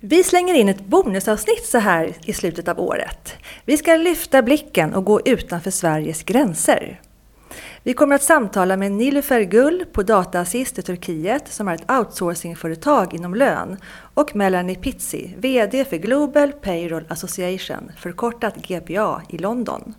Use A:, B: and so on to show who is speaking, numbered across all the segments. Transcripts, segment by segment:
A: Vi slänger in ett bonusavsnitt så här i slutet av året. Vi ska lyfta blicken och gå utanför Sveriges gränser. Vi kommer att samtala med Nilüfer Gull på Dataassist i Turkiet som är ett outsourcingföretag inom lön och Melanie Pizzi, VD för Global Payroll Association, förkortat GPA i London.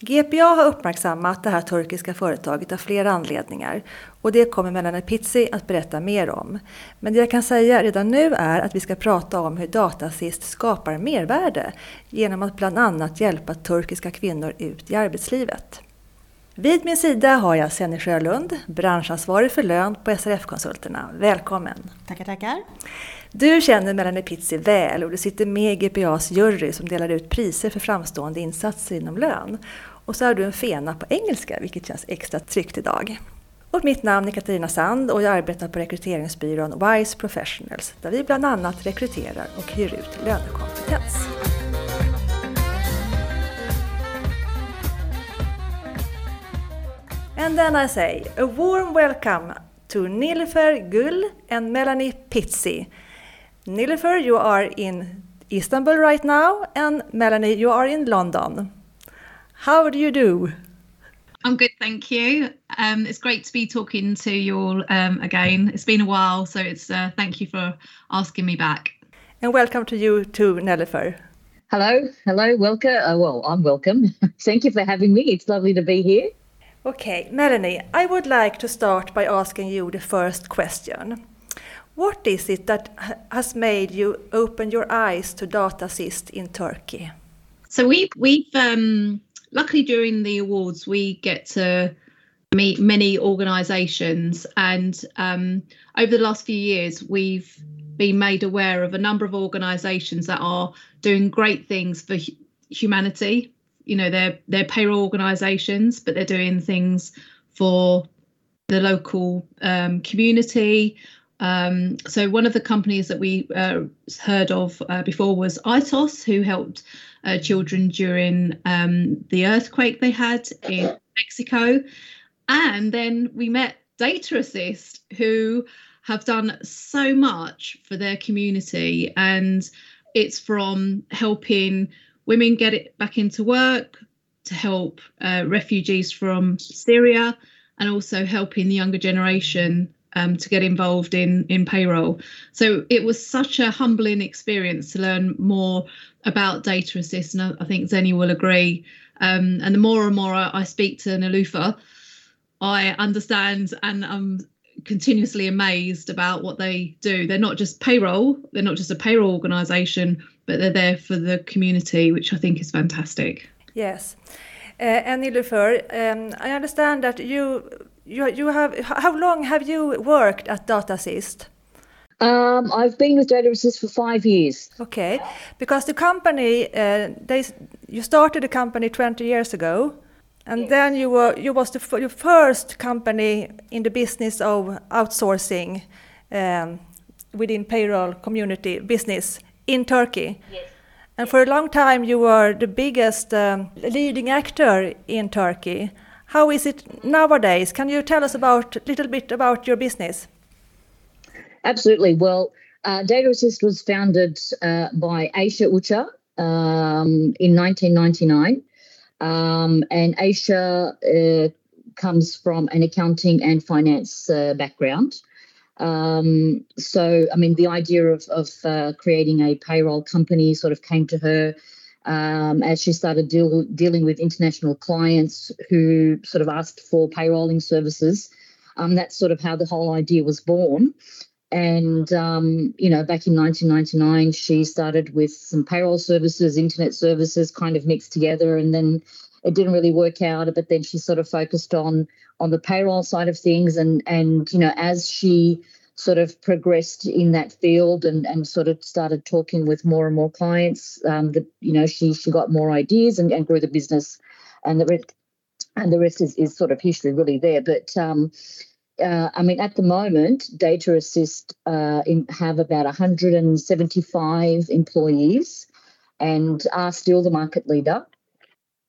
A: GPA har uppmärksammat det här turkiska företaget av flera anledningar och det kommer Melanie Pizzi att berätta mer om. Men det jag kan säga redan nu är att vi ska prata om hur Datasist skapar mervärde genom att bland annat hjälpa turkiska kvinnor ut i arbetslivet. Vid min sida har jag Senny Sjölund, branschansvarig för lön på SRF-konsulterna. Välkommen!
B: Tackar, tackar!
A: Du känner Melanie Pizzi väl och du sitter med i GPAs jury som delar ut priser för framstående insatser inom lön. Och så har du en fena på engelska, vilket känns extra tryggt idag. Och mitt namn är Katarina Sand och jag arbetar på rekryteringsbyrån WISE Professionals där vi bland annat rekryterar och hyr ut lönekompetens. And then I say a warm welcome to Nilfer Gull and Melanie Pizzi. Nilfer, you are in Istanbul right now, and Melanie, you are in London. How do you do?
C: I'm good, thank you. Um, it's great to be talking to you all um, again. It's been a while, so it's uh, thank you for asking me back.
A: And welcome to you too, Nilüfer.
B: Hello, hello, welcome. Uh, well, I'm welcome. Thank you for having me. It's lovely to be here.
A: Okay, Melanie, I would like to start by asking you the first question. What is it that has made you open your eyes to Data Assist in Turkey?
C: So we've we've um, luckily during the awards we get to meet many organisations, and um, over the last few years we've been made aware of a number of organisations that are doing great things for humanity you know they're they're payroll organisations, but they're doing things for the local um, community. Um, so one of the companies that we uh, heard of uh, before was ITOS, who helped uh, children during um, the earthquake they had in Mexico, and then we met Data Assist, who have done so much for their community, and it's from helping women get it back into work to help uh, refugees from Syria and also helping the younger generation um, to get involved in in payroll. So it was such a humbling experience to learn more about data assist, and I, think Zenny will agree. Um, and the more and more I, speak to Nilüfer, I understand and I'm continuously amazed about what they do. They're not just payroll, they're not just a payroll organization, but they're there for the community, which I think is fantastic.
A: Yes. Uh, and um, I understand that you, you, you have, how long have you worked at Data Assist?
B: Um, I've been with Data Assist for five years.
A: Okay, because the company, uh, they, you started the company 20 years ago, and yes. then you were you was the your first company in the business of outsourcing um, within payroll community business in Turkey. Yes. And yes. for a long time you were the biggest um, leading actor in Turkey. How is it nowadays? Can you tell us about a little bit about your business?
B: Absolutely. Well, uh, Data Assist was founded uh, by Aisha Ucha um, in 1999. Um, and Aisha uh, comes from an accounting and finance uh, background. Um, so, I mean, the idea of, of uh, creating a payroll company sort of came to her um, as she started deal, dealing with international clients who sort of asked for payrolling services. Um, that's sort of how the whole idea was born. And, um, you know, back in 1999, she started with some payroll services, internet services kind of mixed together. And then it didn't really work out. But then she sort of focused on on the payroll side of things. And, and you know, as she sort of progressed in that field and, and sort of started talking with more and more clients, um, that, you know, she, she got more ideas and, and grew the business. And the rest, and the rest is, is sort of history really there. But, um, uh, I mean, at the moment, Data Assist uh, in, have about 175 employees and are still the market leader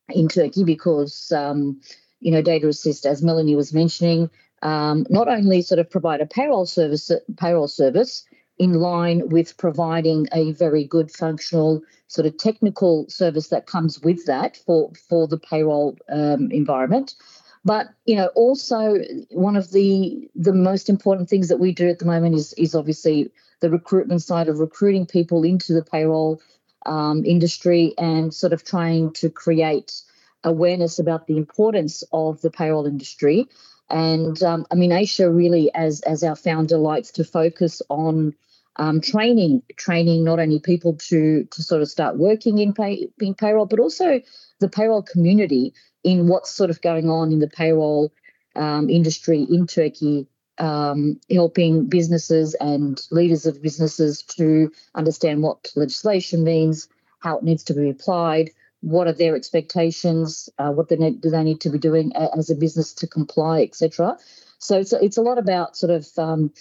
B: in Turkey because, um, you know, Data Assist, as Melanie was mentioning, um, not only sort of provide a payroll service, payroll service, in line with providing a very good functional sort of technical service that comes with that for for the payroll um, environment. But you know, also one of the the most important things that we do at the moment is is obviously the recruitment side of recruiting people into the payroll um, industry and sort of trying to create awareness about the importance of the payroll industry. And um, I mean, Aisha really, as as our founder, likes to focus on um, training, training not only people to to sort of start working in pay in payroll, but also the payroll community in what's sort of going on in the payroll um, industry in Turkey, um, helping businesses and leaders of businesses to understand what legislation means, how it needs to be applied, what are their expectations, uh, what they need, do they need to be doing as a business to comply, etc. So it's, it's a lot about sort of um,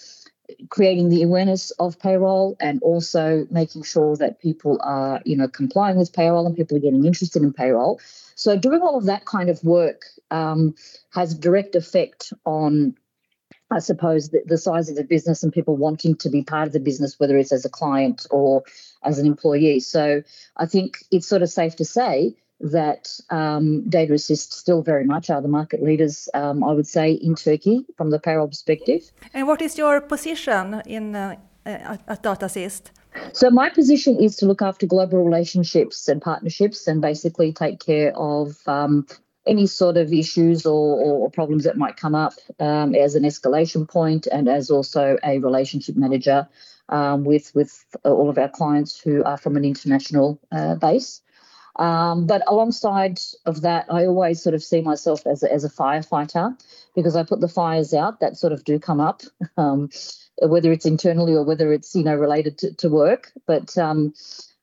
B: creating the awareness of payroll and also making sure that people are, you know, complying with payroll and people are getting interested in payroll. So doing all of that kind of work um, has direct effect on I suppose the, the, size of the business and people wanting to be part of the business, whether it's as a client or as an employee. So I think it's sort of safe to say that um, Data Assist still very much are the market leaders, um, I would say, in Turkey from the payroll perspective.
A: And what is your position in uh, at Data Assist?
B: So my position is to look after global relationships and partnerships, and basically take care of um, any sort of issues or, or, problems that might come up um, as an escalation point, and as also a relationship manager um, with with all of our clients who are from an international uh, base. Um, but alongside of that, I always sort of see myself as a, as a firefighter because I put the fires out that sort of do come up, um, whether it's internally or whether it's you know related to, to work. But um,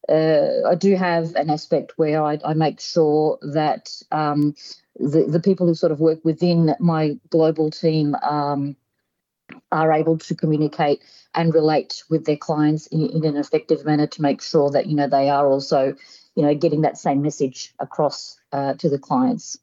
B: uh, I do have an aspect where I, I make sure that um, the the people who sort of work within my global team um, are able to communicate and relate with their clients in, in an effective manner to make sure that you know they are also you know, getting that same message across uh, to the clients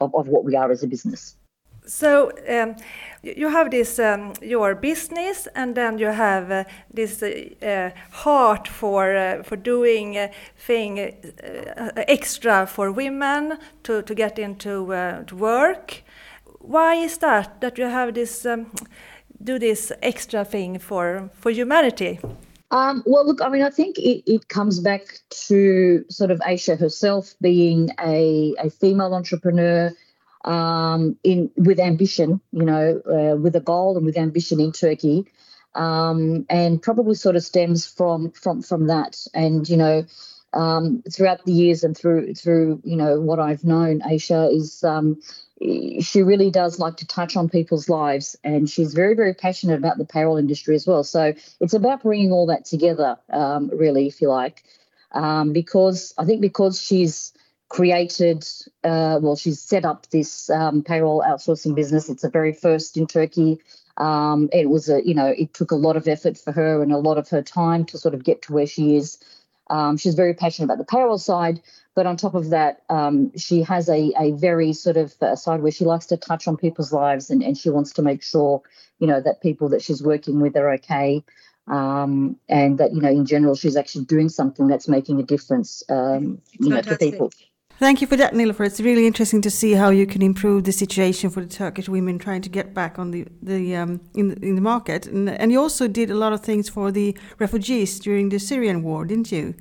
B: of, of what we are as a business.
A: So um, you have this um, your business, and then you have uh, this uh, heart for uh, for doing uh, thing uh, extra for women to to get into uh, to work. Why is that that you have this um, do this extra thing for for humanity?
B: Um, well, look, I mean, I think it, it comes back to sort of Aisha herself being a, a female entrepreneur um, in with ambition, you know, uh, with a goal and with ambition in Turkey, um, and probably sort of stems from from from that. And you know, um, throughout the years and through through you know what I've known, Aisha is um, she really does like to touch on people's lives and she's very very passionate about the payroll industry as well. So it's about bringing all that together um, really if you like. Um, because i think because she's created uh, well she's set up this um, payroll outsourcing business. It's the very first in turkey. Um, it was a you know it took a lot of effort for her and a lot of her time to sort of get to where she is. Um, she's very passionate about the payroll side but on top of that, um, she has a, a very sort of uh, side where she likes to touch on people's lives and, and she wants to make sure, you know, that people that she's working with are okay. Um, and that, you know, in general, she's actually doing something that's making a difference, um, you know, to people.
D: Thank you for that, Nilüfer. It's really interesting to see how you can improve the situation for the Turkish women trying to get back on the the um, in the, in the market. And, and you also did a lot of things for the refugees during the Syrian war, didn't you?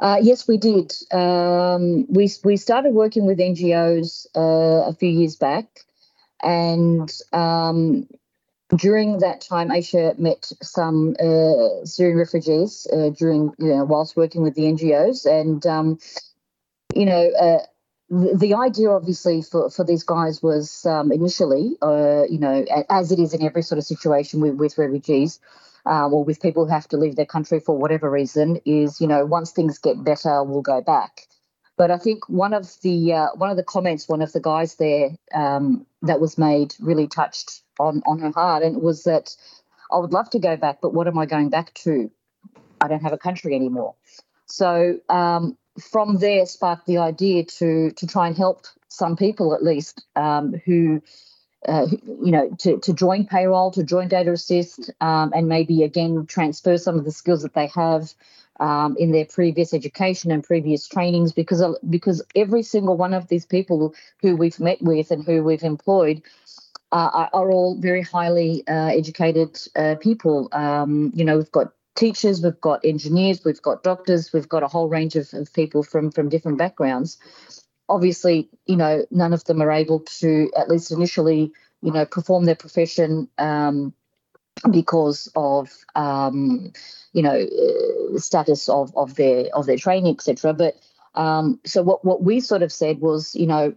B: Uh, yes, we did. Um, we we started working with NGOs uh, a few years back, and um, during that time, Aisha met some uh, Syrian refugees uh, during you know whilst working with the NGOs, and um, you know. Uh, the, the idea, obviously, for, for these guys was um, initially, uh, you know, as it is in every sort of situation with, with refugees, uh, or with people who have to leave their country for whatever reason is, you know, once things get better, we'll go back. But I think one of the uh, one of the comments, one of the guys there um, that was made, really touched on on her heart, and it was that I would love to go back, but what am I going back to? I don't have a country anymore. So um, from there sparked the idea to to try and help some people at least um, who uh, you know, to, to join payroll, to join Data Assist, um, and maybe again transfer some of the skills that they have um, in their previous education and previous trainings, because because every single one of these people who we've met with and who we've employed uh, are all very highly uh, educated uh, people. Um, you know, we've got teachers, we've got engineers, we've got doctors, we've got a whole range of, of people from from different backgrounds obviously, you know, none of them are able to, at least initially, you know, perform their profession um, because of, um, you know, uh, status of of their of their training, etc. But um, so what what we sort of said was, you know,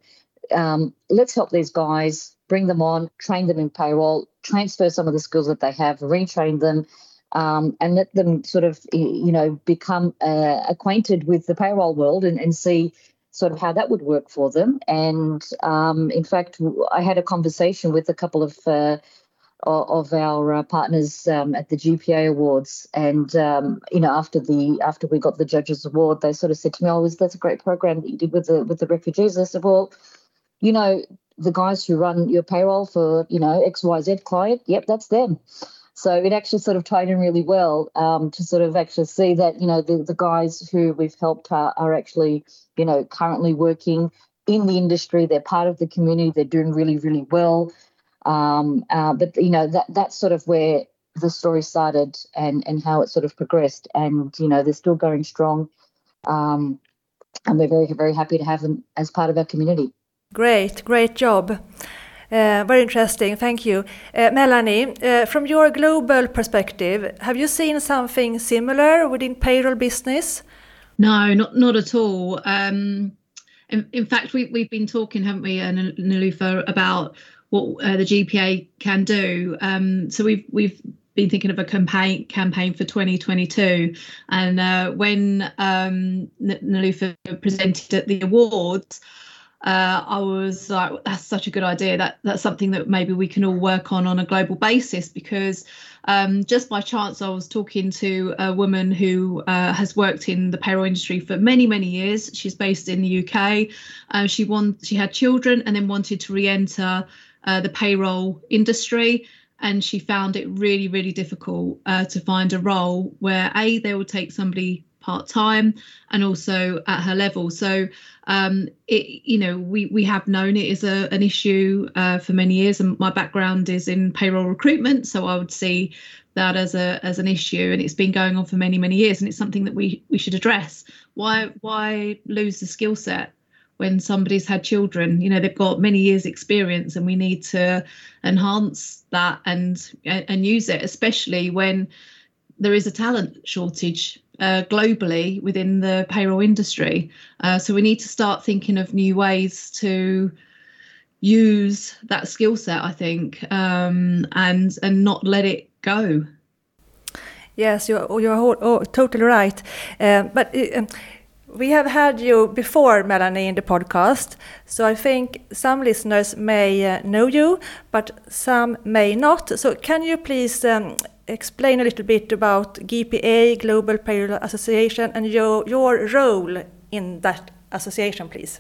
B: um, let's help these guys, bring them on, train them in payroll, transfer some of the skills that they have, retrain them. Um, and let them sort of, you know, become uh, acquainted with the payroll world and, and see, sort of how that would work for them. And um, in fact, I had a conversation with a couple of uh, of our uh, partners um, at the GPA Awards, and um, you know, after the after we got the judges award, they sort of said to me, "Oh, that's a great program that you did with the with the refugees." I said, "Well, you know, the guys who run your payroll for you know X Y Z client, yep, that's them." So it actually sort of tied in really well um, to sort of actually see that, you know, the, the guys who we've helped are, are actually, you know, currently working in the industry. They're part of the community. They're doing really, really well. Um, uh, but, you know, that that's sort of where the story started and, and how it sort of progressed. And, you know, they're still going strong. Um, and we're very, very happy to have them as part of our community.
A: Great, great job. Uh, very interesting, thank you. Uh, Melanie, uh, from your global perspective, have you seen something similar within payroll business?
C: No, not not at all. Um, in, fact, we, we've been talking, haven't we, uh, Nilufer, about what uh, the GPA can do. Um, so we've we've been thinking of a campaign campaign for 2022, and uh, when um, Nilufer presented at the awards uh, I was like, that's such a good idea. That that's something that maybe we can all work on on a global basis because um, just by chance I was talking to a woman who uh, has worked in the payroll industry for many many years. She's based in the UK. Uh, she won she had children and then wanted to re-enter uh, the payroll industry. And she found it really, really difficult uh, to find a role where a they would take somebody part time and also at her level. So um, it you know we we have known it is a an issue uh, for many years, and my background is in payroll recruitment, so I would see that as a as an issue, and it's been going on for many many years, and it's something that we we should address. Why why lose the skill set? when somebody's had children you know they've got many years experience and we need to enhance that and and use it especially when there is a talent shortage uh, globally within the payroll industry. Uh, so we need to start thinking of new ways to use that skill set, I think, um, and and not let it go.
A: Yes, you're you're oh, totally right. Uh, but. Uh, um, we have had you before, Melanie, in the podcast, so I think some listeners may uh, know you, but some may not. So, can you please um, explain a little bit about GPA, Global Payroll Association, and your, your role in that association, please.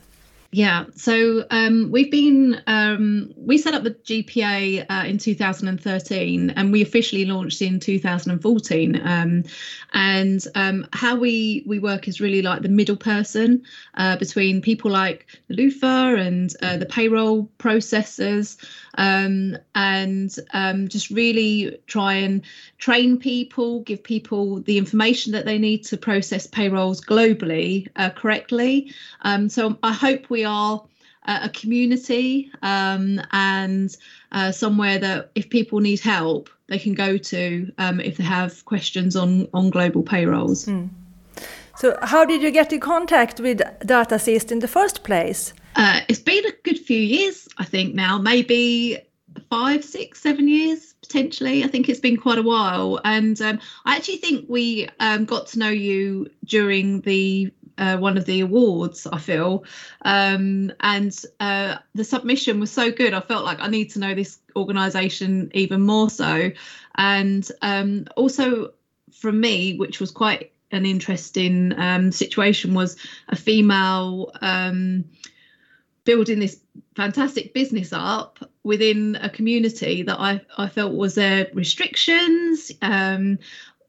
C: Yeah, so um, we've been um, we set up the GPA uh, in 2013, and we officially launched in 2014. Um, and um, how we we work is really like the middle person uh, between people like the Lufa and uh, the payroll processors, um, and um, just really try and train people, give people the information that they need to process payrolls globally uh, correctly. so I hope we are a community um, and uh, somewhere that if people need help, they can go to um, if they have questions on on global payrolls. Mm.
A: So, how did you get in contact with Data Assist in the first place?
C: Uh, it's been a good few years, I think. Now, maybe five, six, seven years potentially. I think it's been quite a while, and um, I actually think we um, got to know you during the uh, one of the awards. I feel, um, and uh, the submission was so good. I felt like I need to know this organisation even more so, and um, also from me, which was quite an interesting um, situation, was a female um, building this fantastic business up within a community that I, I felt was there restrictions um,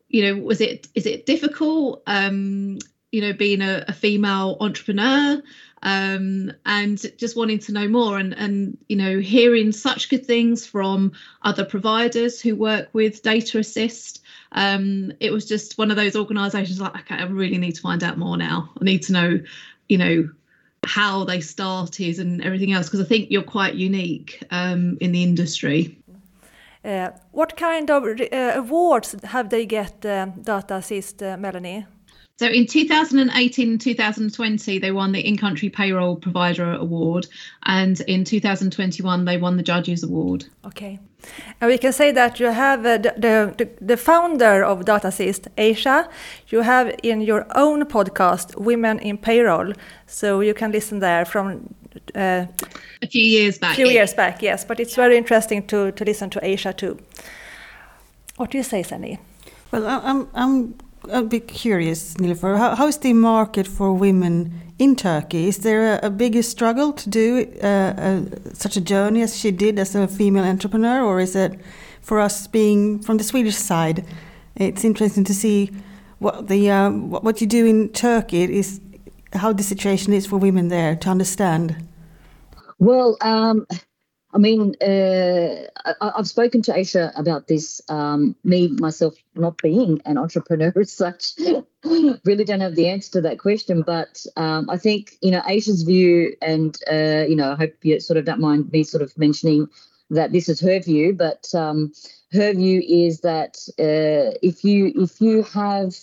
C: you know was it is it difficult um, you know being a, a female entrepreneur um, and just wanting to know more and and you know hearing such good things from other providers who work with data assist. Um, it was just one of those organizations like okay i really need to find out more now. I need to know you know how they started and everything else because i think you're quite unique um, in the industry.
A: Uh, what kind of uh, awards have they get uh, data assist uh, melanie
C: so in 2018 and 2020, they won the In Country Payroll Provider Award, and in 2021, they won the Judges Award.
A: Okay. And we can say that you have uh, the, the, the founder of DataSist, Aisha. you have in your own podcast, Women in Payroll. So you can listen there from
C: uh, a few years back.
A: A few years back, yes. But it's very interesting to, to listen to Aisha too. What do you say, Sani?
D: Well, I'm, I'm a bit curious, Nilüfer. How, how is the market for women in Turkey? Is there a, a bigger struggle to do uh, uh, such a journey as she did as a female entrepreneur, or is it for us being from the Swedish side? It's interesting to see what the uh, what you do in Turkey is how the situation is for women there to understand.
B: Well, um, I mean, uh, I, have spoken to Aisha about this. Um, me, myself, not being an entrepreneur as such, really don't have the answer to that question. But um, I think, you know, Aisha's view, and, uh, you know, I hope you sort of don't mind me sort of mentioning that this is her view, but um, her view is that uh, if you if you have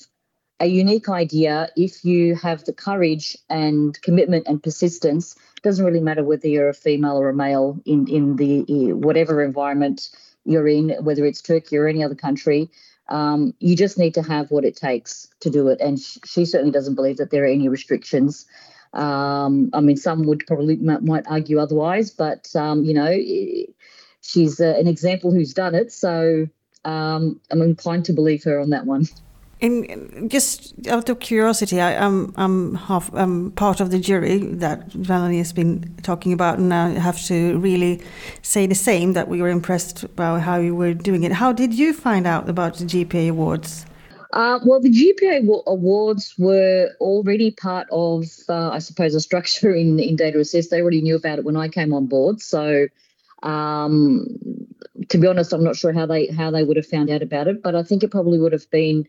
B: a unique idea, if you have the courage and commitment and persistence doesn't really matter whether you're a female or a male in in the whatever environment you're in, whether it's Turkey or any other country. Um, you just need to have what it takes to do it, and sh- she certainly doesn't believe that there are any restrictions. Um, I mean, some would probably might argue otherwise, but um, you know, she's uh, an example who's done it. So um, I'm inclined to believe her on that one.
D: Just out of curiosity, I, am I'm, I'm half I'm part of the jury that Melanie has been talking about, and I have to really say the same that we were impressed by how you were doing it. How did you find out about the GPA awards?
B: Uh, well, the GPA awards were already part of, uh, I suppose, a structure in in Data Assist. They already knew about it when I came on board, so. Um, to be honest, I'm not sure how they how they would have found out about it, but I think it probably would have been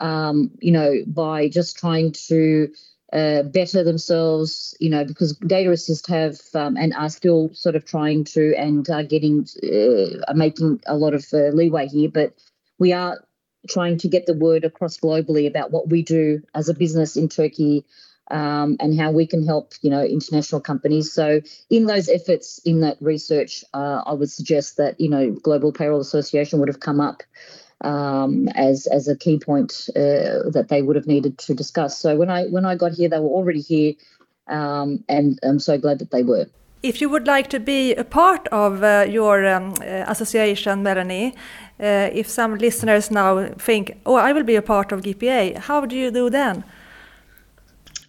B: um, you know, by just trying to uh, better themselves, you know, because data assist have um, and are still sort of trying to and are getting uh, are making a lot of uh, leeway here, but we are trying to get the word across globally about what we do as a business in Turkey. Um, and how we can help, you know, international companies. So, in those efforts, in that research, uh, I would suggest that, you know, Global Payroll Association would have come up um, as as a key point uh, that they would have needed to discuss. So when I when I got here, they were already here, um, and I'm so glad that they were.
A: If you would like to be a part of uh, your um, uh, association, Melanie, uh, if some listeners now think, "Oh, I will be a part of GPA," how do you do then?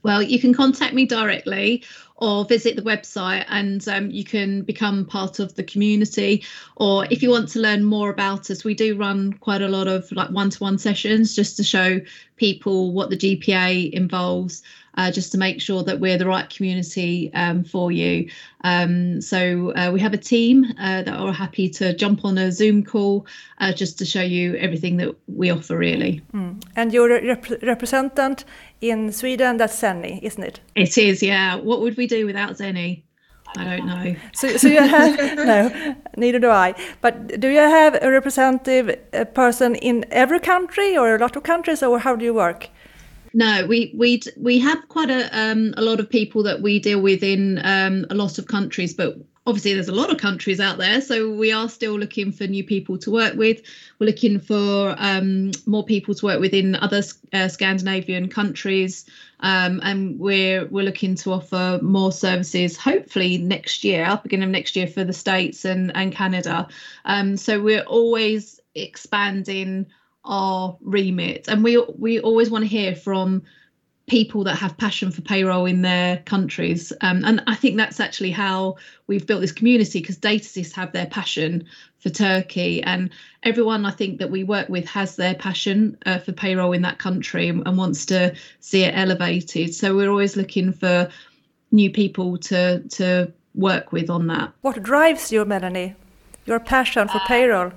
C: Well, you can contact me directly or visit the website and um, you can become part of the community. Or if you want to learn more about us, we do run quite a lot of like one to one sessions just to show people what the GPA involves. Uh, just to make sure that we're the right community um, for you. Um, so uh, we have a team uh, that are happy to jump on a Zoom call uh, just to show you everything that we offer, really.
A: Mm. And your rep representative in Sweden, that's Zenny, isn't it?
C: It is, yeah. What would we do without Zenny? I don't know.
A: So, so you have no, neither do I. But do you have a representative a person in every country or a lot of countries, or how do you work?
C: No, we we we have quite a um, a lot of people that we deal with in um, a lot of countries, but obviously there's a lot of countries out there so we are still looking for new people to work with. We're looking for um, more people to work with in other uh, scandinavian countries um, and we're we're looking to offer more services hopefully next year beginning of next year for the states and and canada. Um, so we're always expanding our remit and we we always want to hear from people that have passion for payroll in their countries. Um, and I think that's actually how we've built this community because Data Assist have their passion for Turkey, and everyone I think that we work with has their passion uh, for payroll in that country and, and wants to see it elevated. So we're always looking for new people to to work with on that.
A: What drives you, Melanie? Your passion for payroll?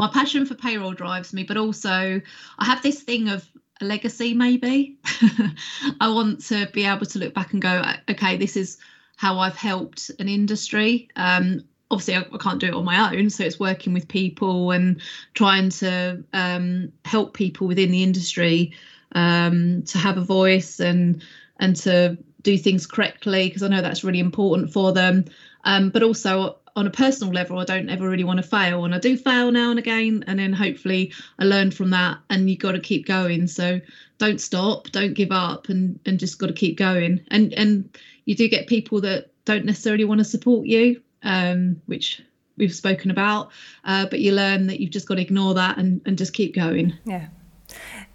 C: My passion for payroll drives me, but also I have this thing of a legacy, maybe. I want to be able to look back and go, okay, this is how I've helped an industry. Um, obviously, I, I, can't do it on my own, so it's working with people and trying to um, help people within the industry um, to have a voice and and to do things correctly because I know that's really important for them. Um, but also on a personal level, I don't ever really want to fail, and I do fail now and again, and then hopefully I learn from that. And you got to keep going. So don't stop, don't give up, and and just got to keep going. And and you do get people that don't necessarily want to support you, um, which we've spoken about, uh, but you learn that you've just got to ignore that and and just keep going.
A: Yeah.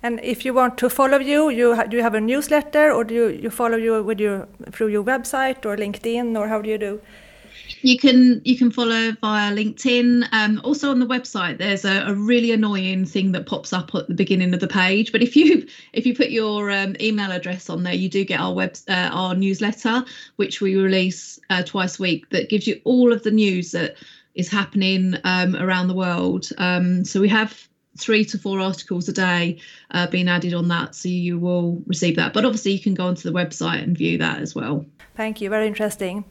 A: And if you want to follow you, you do you have a newsletter, or do you, you follow you with your through your website or LinkedIn, or how do you do?
C: You can you can follow via LinkedIn. Um, also on the website, there's a, a, really annoying thing that pops up at the beginning of the page. But if you if you put your um, email address on there, you do get our web uh, our newsletter, which we release uh, twice a week. That gives you all of the news that is happening um, around the world. Um, so we have three to four articles a day uh, being added on that so you will receive that but obviously you can go onto the website and view that as well
A: Thank you, very interesting.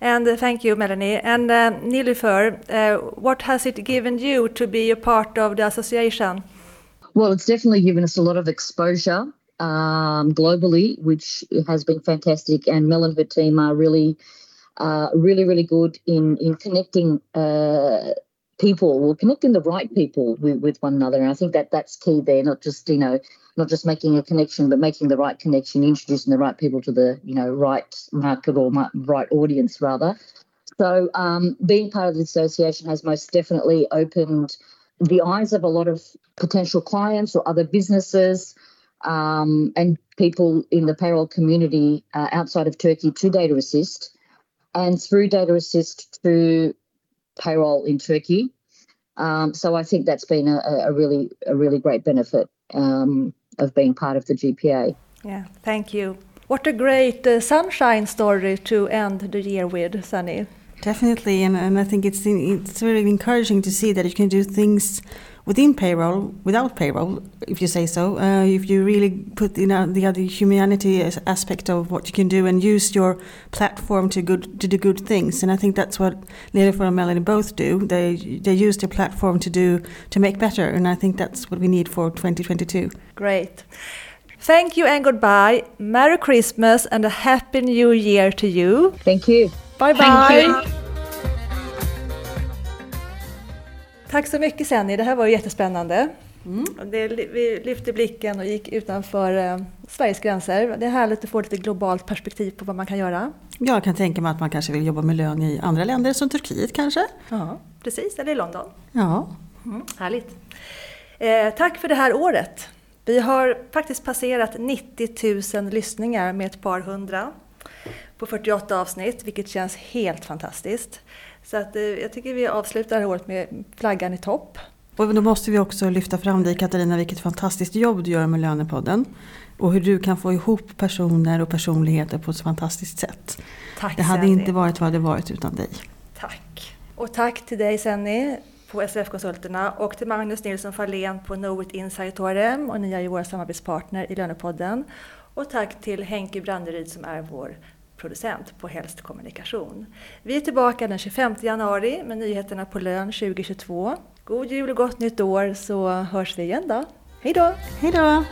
A: And uh, thank you, Melanie. And uh, Nilufer, uh, what has it given you to be a part of the association?
B: Well, it's definitely given us a lot of exposure um, globally, which has been fantastic. And Mel and her team are really, uh, really, really good in in connecting uh, people, well, connecting the right people with, with one another. And I think that that's key there, not just you know not just making a connection, but making the right connection, introducing the right people to the you know right market or right audience rather. So um, being part of the association has most definitely opened the eyes of a lot of potential clients or other businesses um, and people in the payroll community uh, outside of Turkey to Data Assist, and through Data Assist to payroll in Turkey. Um, so I think that's been a, a, really a really great benefit. Um, of being part of the GPA.
A: Yeah, thank you. What a great uh, sunshine story to end the year with, Sunny.
D: Definitely, and, and I think it's it's really encouraging to see that you can do things within payroll without payroll, if you say so. Uh, if you really put you know, the other humanity aspect of what you can do and use your platform to good to do good things, and I think that's what Nilufer and Melanie both do. They they use their platform to do to make better, and I think that's what we need for 2022.
A: Great. Thank you and goodbye. Merry Christmas and a happy new year to you.
B: Thank you.
A: Bye bye. Tack så mycket Senni, det här var jättespännande. Mm. Det, vi lyfte blicken och gick utanför eh, Sveriges gränser. Det är härligt att få lite globalt perspektiv på vad man kan göra.
D: Jag kan tänka mig att man kanske vill jobba med lön i andra länder som Turkiet kanske?
A: Ja, precis, eller i London.
D: Ja.
A: Mm, härligt. Eh, tack för det här året. Vi har faktiskt passerat 90 000 lyssningar med ett par hundra på 48 avsnitt, vilket känns helt fantastiskt. Så att, eh, jag tycker vi avslutar året med flaggan i topp.
D: Och då måste vi också lyfta fram dig Katarina, vilket fantastiskt jobb du gör med Lönepodden. Och hur du kan få ihop personer och personligheter på ett fantastiskt sätt.
A: Tack
D: Det hade
A: Senni.
D: inte varit vad det varit utan dig.
A: Tack. Och tack till dig Senni på SRF-konsulterna och till Magnus Nilsson Fahlén på Knowit Insight HRM och ni är ju våra samarbetspartner i Lönepodden. Och tack till Henke Branderyd som är vår producent på Helst Kommunikation. Vi är tillbaka den 25 januari med nyheterna på lön 2022. God jul och gott nytt år så hörs vi igen då. Hej då!
D: Hej då!